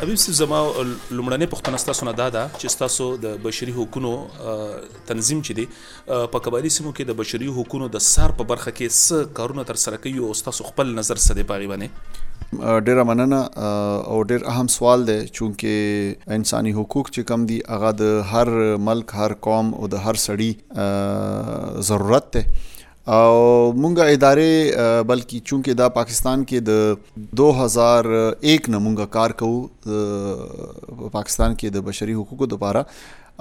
حبیب صاحب زما لومړنۍ پوښتنه ستاسو نه دا ده چې ستاسو د بشري حقوقو تنظیم چې دی په قبایلي سیمو کې د بشري حقوقو د سار په برخه کې څه کارونه تر سره کوي او ستاسو خپل نظر څه دی په غیبه نه ډیره مننه او ډیر اهم سوال دی چونکه انساني حقوق چې کم دي هغه د هر ملک هر قوم او د هر سړي ضرورت دی او مونږه ادارې بلکې چونکه دا پاکستان کې د 2001 نه مونږه کار کوو پاکستان کې د بشري حقوقو لپاره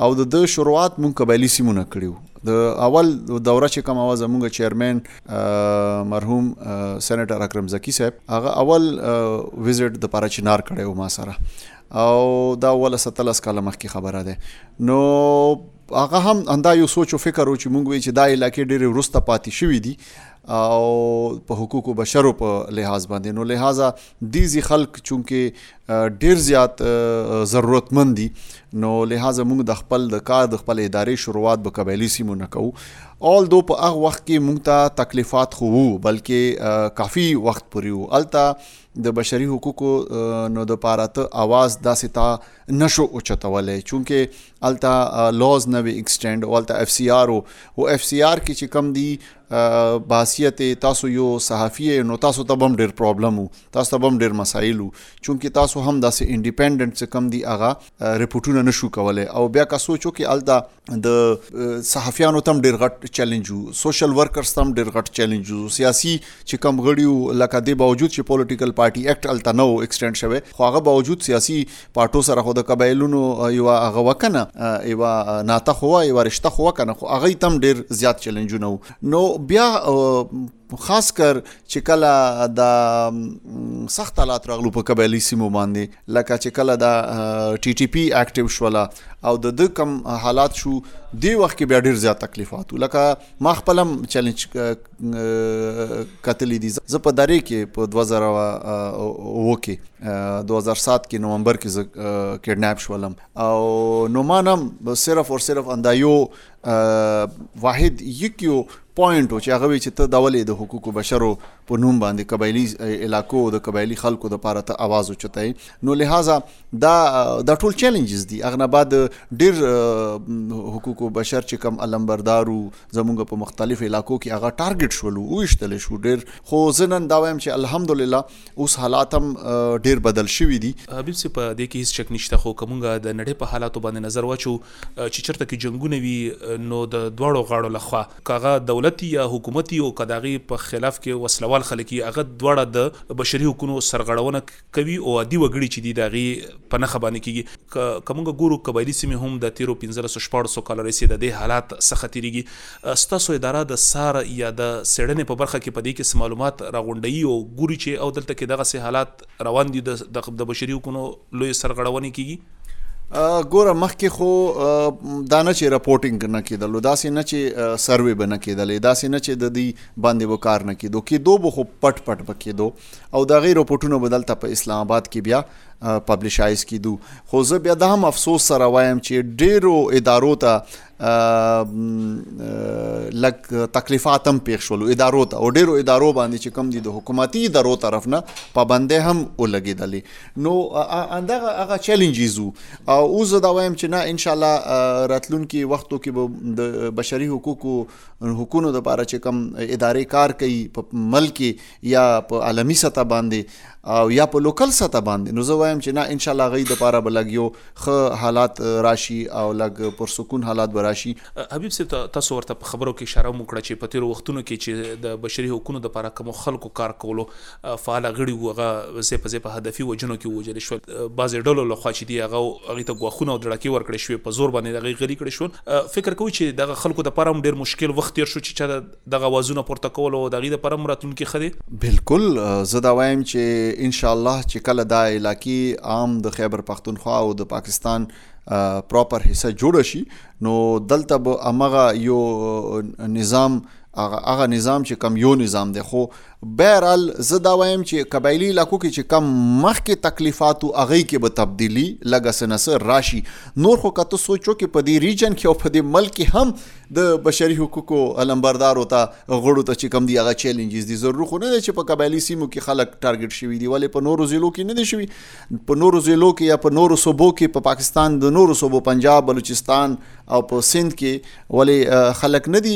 او د د شروعات مونږ قبایلی سیمونه کړیو د اول دوره چې کوم आवाज مونږ چیرمن مرحوم سېنیټر اکرم زکی صاحب هغه اول وزټ د پاره چنار کړو ما سره او دا ول 17 کاله مخکې خبره ده نو هغه هم همدا یو سوچ او فکر و چې موږ وی چې دا علاقې ډېرې ورسته پاتې شوې دي او په حقوقو بشرو په لحاظ باندې نو لہذا دیزي خلک چونکه ډیر زیات ضرورتمند دي نو لہذا موږ د خپل د کار د خپل ادارې شروعات به قبایلی سیمو نه کوو اول دو په هغه وخت کې موږ ته تکلیفات خو وو بلکې کافی وخت پورې وو الته د بشري حقوقو نو د پاره ته اواز داسې تا نشو اوچتولای چونکه الته لوز نه وی ایکسټند او الته اف سی آر او اف سی آر کې چې کم دی باسیت تاسو یو صحافي نو تاسو ته بم ډیر پرابلم وو تاسو ته بم ډیر مسایل وو چونکی تاسو هم داسې انډیپندنت څه کم دی هغه رپورټونه نشو کولای او بیا که سوچو کې الته د صحافیانو تم ډیر غټ چیلنج وو سوشل ورکرز تم ډیر غټ چیلنج وو سیاسي چې کم غړي لکه د باوجود چې پولیټیکل پارټي اکټ الته نو ایکسټند شوه خو هغه باوجود سیاسي پاټو سره خو د قبایلونو یوه هغه وه که نه یوه ناته خو وه یوه رشته خو وه که نه خو هغوی ته هم ډېر زیات چیلنجونه وو نو بیا خاص کر چې کله د سخت حالات راغلو په قبایلی سیمو باندې لکه چې کله د ټي ټي پی اکټیو شوله او د د کم حالات شو دی وخت کې بیا ډیر زیات تکلیفات لکه ما خپل هم چیلنج کتلې دي زه په درې کې په 2000 او کې 2007 کې نومبر کې زه کډناپ شولم او نو ما نم صرف او صرف اندایو واحد یکیو پوینټ چې هغه وی چې ته د ولې د حقوقو بشرو په نوم باندې قبایلی علاقو د قبایلی خلکو د پاره ته आवाज اوچتای نو لهذا دا د ټول چیلنجز دي اغه نه بعد ډیر حقوق بشر چې کم علمبردارو زمونږ په مختلف علاقو کې هغه ټارګټ شول او وشتل شو ډیر خو زنن دا وایم چې الحمدلله اوس حالات هم ډیر بدل شوی دي حبیب سي په دې کې هیڅ شک نشته خو کومګه د نړۍ په حالاتو باندې نظر واچو چې چرته کې جنگونه وي نو د دواړو غاړو لخوا کاغه دولتي یا حکومتي او کداغي په خلاف کې وسلوال خلک هغه دواړه د بشري حقوقو سرغړونه کوي او عادي وګړي چې دي د هغې په نښه باندې کېږي. که که موږ ګورو قبایلي سیمې هم د تېرو پنځلسو شپاړسو کالو راهیسې د دې حالات څخه تېرېږي. ستاسو اداره د څار یا د څېړنې په برخه کې په دې کې څه معلومات راغونډوي او ګوري چې او دلته کې دغسې حالات روان دي د د بشري حقونو لویې سرغړونې کېږي؟ ګوره مخکې خو دا نه چې رپورټینګ نه کېدلو داسې نه چې سروې به نه کېدلې داسې نه چې د دې باندې به کار نه کېدو کېدو به خو پټ پټ به کېدو او د هغې رپوټونه به دلته په اسلام آباد کې بیا پبلشایز کیدو خو زه بیا د هم افسوس سره وایم چې ډیرو ادارو ته لک تکلیفات هم پیښ شول ادارو ته او ډیرو ادارو باندې چې کم دي د حکومتي ادارو طرف نه پابندې هم ولګیدلې نو اندغه هغه چیلنجز او اوس دا وایم چې نه ان شاء الله راتلونکي وختو کې به د بشري حقوقو حقوقو لپاره چې کم ادارې کار کوي په ملک یا په عالمي سطح باندې او یا په لوکل سطح باندې نو زه وایم چې نه ان شاء الله غي د پاره بلګ یو خ حالات راشي او لګ پر سکون حالات براشي حبیب سي تاسو ورته په خبرو کې اشاره مو کړه چې په تیر وختونو کې چې د بشري حقوقو د پاره کوم خلکو کار کولو فعال غړي وغه زه په زه په هدفي وجنو کې وجل شو بعض ډلو لخوا چې دی هغه هغه ته غوښونه او دړکی ورکړې شوې په زور باندې دغه غري کړې شو فکر کوي چې دغه خلکو د پاره ډیر مشکل وخت تیر شو چې دغه اوازونه پورته کول او د هغوی لپاره هم راتلونکی ښه دی. بلکل زه دا وایم چی انشاالله چی کله دا علاقی عام د خیبرپښتونخوا او د پاکستان پراپر حصه جوړه شی نو دلته به همغه یو نظام هغه نظام چی کوم یو نظام دی خو بهر حال زه دا وایم چی قبایلی علاقو کی چی کم مخکی تکلیفات وو هغی کی به تبدیلی لږ څه نه څه راشی نور خو که ته سوچ وکی په دی ریجن کی او په دی ملک کی هم د بشری حقوقو علمبردارو ته غړو ته چی کوم دی هغه چیلنجز دی ضرور خو نه دی چی په قبایلی سیمو کی خلک ټارګټ شوی دی ولی په نورو ضلعو کی نه دی شوی په نورو ضلعو کی یا په نورو صوبو کی په پاکستان د نورو صوبو پنجاب بلوچستان او په سند کی ولې خلک نه دي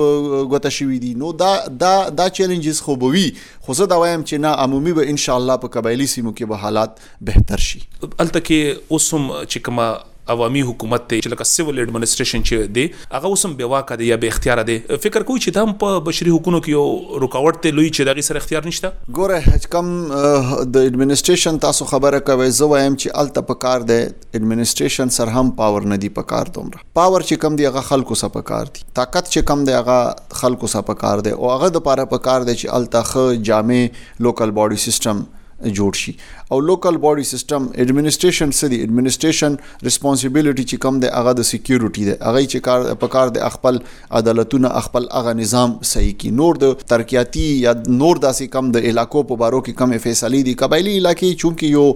په ګوته شوي دي نو دا دا دا چیلنجز خو به وي خو زه دا وایم چې نه عمومي به ان شاء الله په قبایلی سیمو کې به حالات بهتر شي الته کې اوس هم چې کومه عوامي حکومت ته چې لکه سیول اډمنسټریشن چې دی هغه اوس هم بې واکه دی یا بې اختیاره دی فکر کوي چې دا هم په بشري حقوقو کې یو رکاوټ دی لوی چې دغه سره اختیار نشته ګوره کوم د اډمنسټریشن تاسو خبره کوي زه وایم چې الته په کار دی اډمنسټریشن سر هم پاور نه دی په کار دومره پاور چې کوم دی هغه خلکو سره پکار دی طاقت چې کوم دی هغه خلکو سره پکار دی او هغه د پاره پکار دی چې الته خ جامع لوکل باډي سیستم جوړ شي او لوکل باډي سیستم اډمنستریشن څه دی اډمنستریشن ریسپانسیبিলিټي چې کوم دی هغه د سکیورټي دی هغه چې کار په کار د خپل عدالتونه اخپل اغه نظام صحیح کی نور د ترکیاتی یا نور داسې کم د علاقو په بارو کې کم فیصلې دي قبایلی علاقې چونکی یو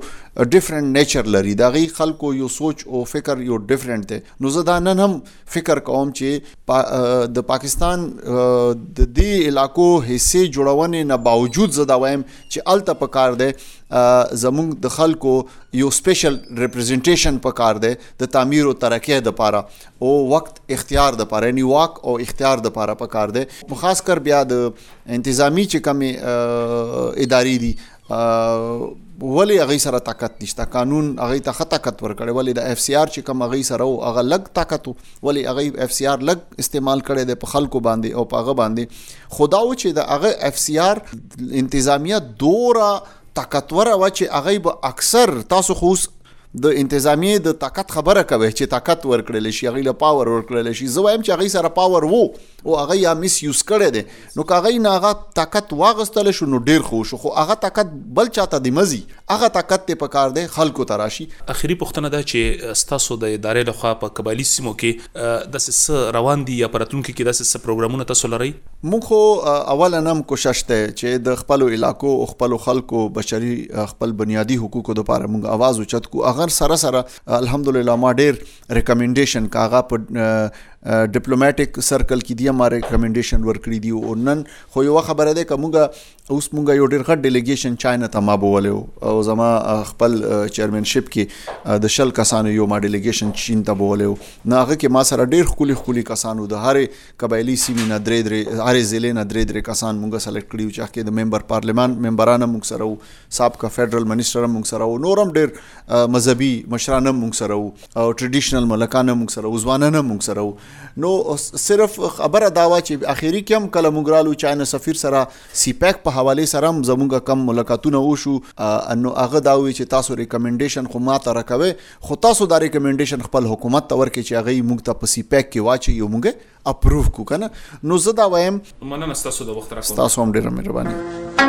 ډیفرنٹ نیچر لري دا غي خلکو یو سوچ او فکر یو ډیفرنٹ دی نو زه دا نن هم فکر کوم چې پا د پاکستان د دې علاقو حصے جوړونې نه باوجود زه دا وایم چې الته په کار دی زمونږ د خلکو یو سپیشل ریپرزینټیشن په کار دی د تعمیر او ترقې د پاره او وقت اختیار د پاره یعنی واک او اختیار د پاره پکار دی خاص کر بیا د انتظامی چې کمی ادارې دي ولی هغه سره طاقت نشته قانون هغه ته خطا طاقت ورکړي ولی د اف سی آر چې کوم هغه سره او هغه لګ طاقت ولی هغه اف سی آر لګ استعمال کړي د خلکو باندې او پاغه باندې خداو چې د هغه اف سی آر انتظامیه دوره طاقتور و چې هغه به اکثر تاسو خو د انتظامیې د طاقت خبره کوي چې طاقت ورکړل شي هغه له پاور ورکړل شي زه وایم چې هغه سره پاور وو او هغه یا مس یوز کړي دي نو کاغه نه هغه طاقت واغستل شو نو ډیر خو شو خو هغه طاقت بل چاته دی مزي هغه طاقت ته پکار دی خلکو تراشي اخیری پښتنه ده چې ستاسو د ادارې لخوا په قبایلی سیمو کې داسې څه روان دي یا پرتلونکو کې داسې څه پروګرامونه تاسو لرئ موږ خو اوله نه هم کوشش دی چې د خپلو علاقو او خپلو خلکو بشري خپل بنیادي حقوقو لپاره موږ اواز اوچت کو اگر سره سره الحمدلله ما ډیر ریکمنډیشن کاغه په ډیپلوماټیک سرکل کې دی ما ریکمنډیشن ورکړي دی او نن خو یو خبره ده کومګه اوس موږ یو ډیر غټ ډیلیګیشن چاینا ته ما بولیو او زما خپل چیرمنشپ کې د شل کسانو یو ما ډیلیګیشن چین ته بولیو ناغه کې ما سره ډیر خولي خولي کسانو د هر قبایلي سیمې نه درې درې، هرې ضلعې نه درې درې کسان موږ سلیکټ کړي وو چې هغه کې د ممبر پارلمان ممبران هم موږ سره وو، سابقه فیډرل منسټر هم موږ سره وو، نور هم ډېر مذهبي مشران هم موږ سره وو او ټریډیشنل ملکان هم موږ سره وو، ځوانان هم موږ سره وو. نو صرف خبره دا وه چې اخري کې هم کله موږ رالو چاینه سفیر سره سي پیک په حوالې سره هم زموږ کم ملاقاتونه وشو نو هغه دا وویل چې تاسو ریکمنډیشن خو ماته راکوئ خو تاسو دا ریکمنډیشن خپل حکومت ته ورکړئ چې هغه یې موږ ته په سی پیک کې واچي او موږ اپروو کو کنه نو زه دا وایم مننه تاسو د وخت راکړو تاسو هم ډیر مهرباني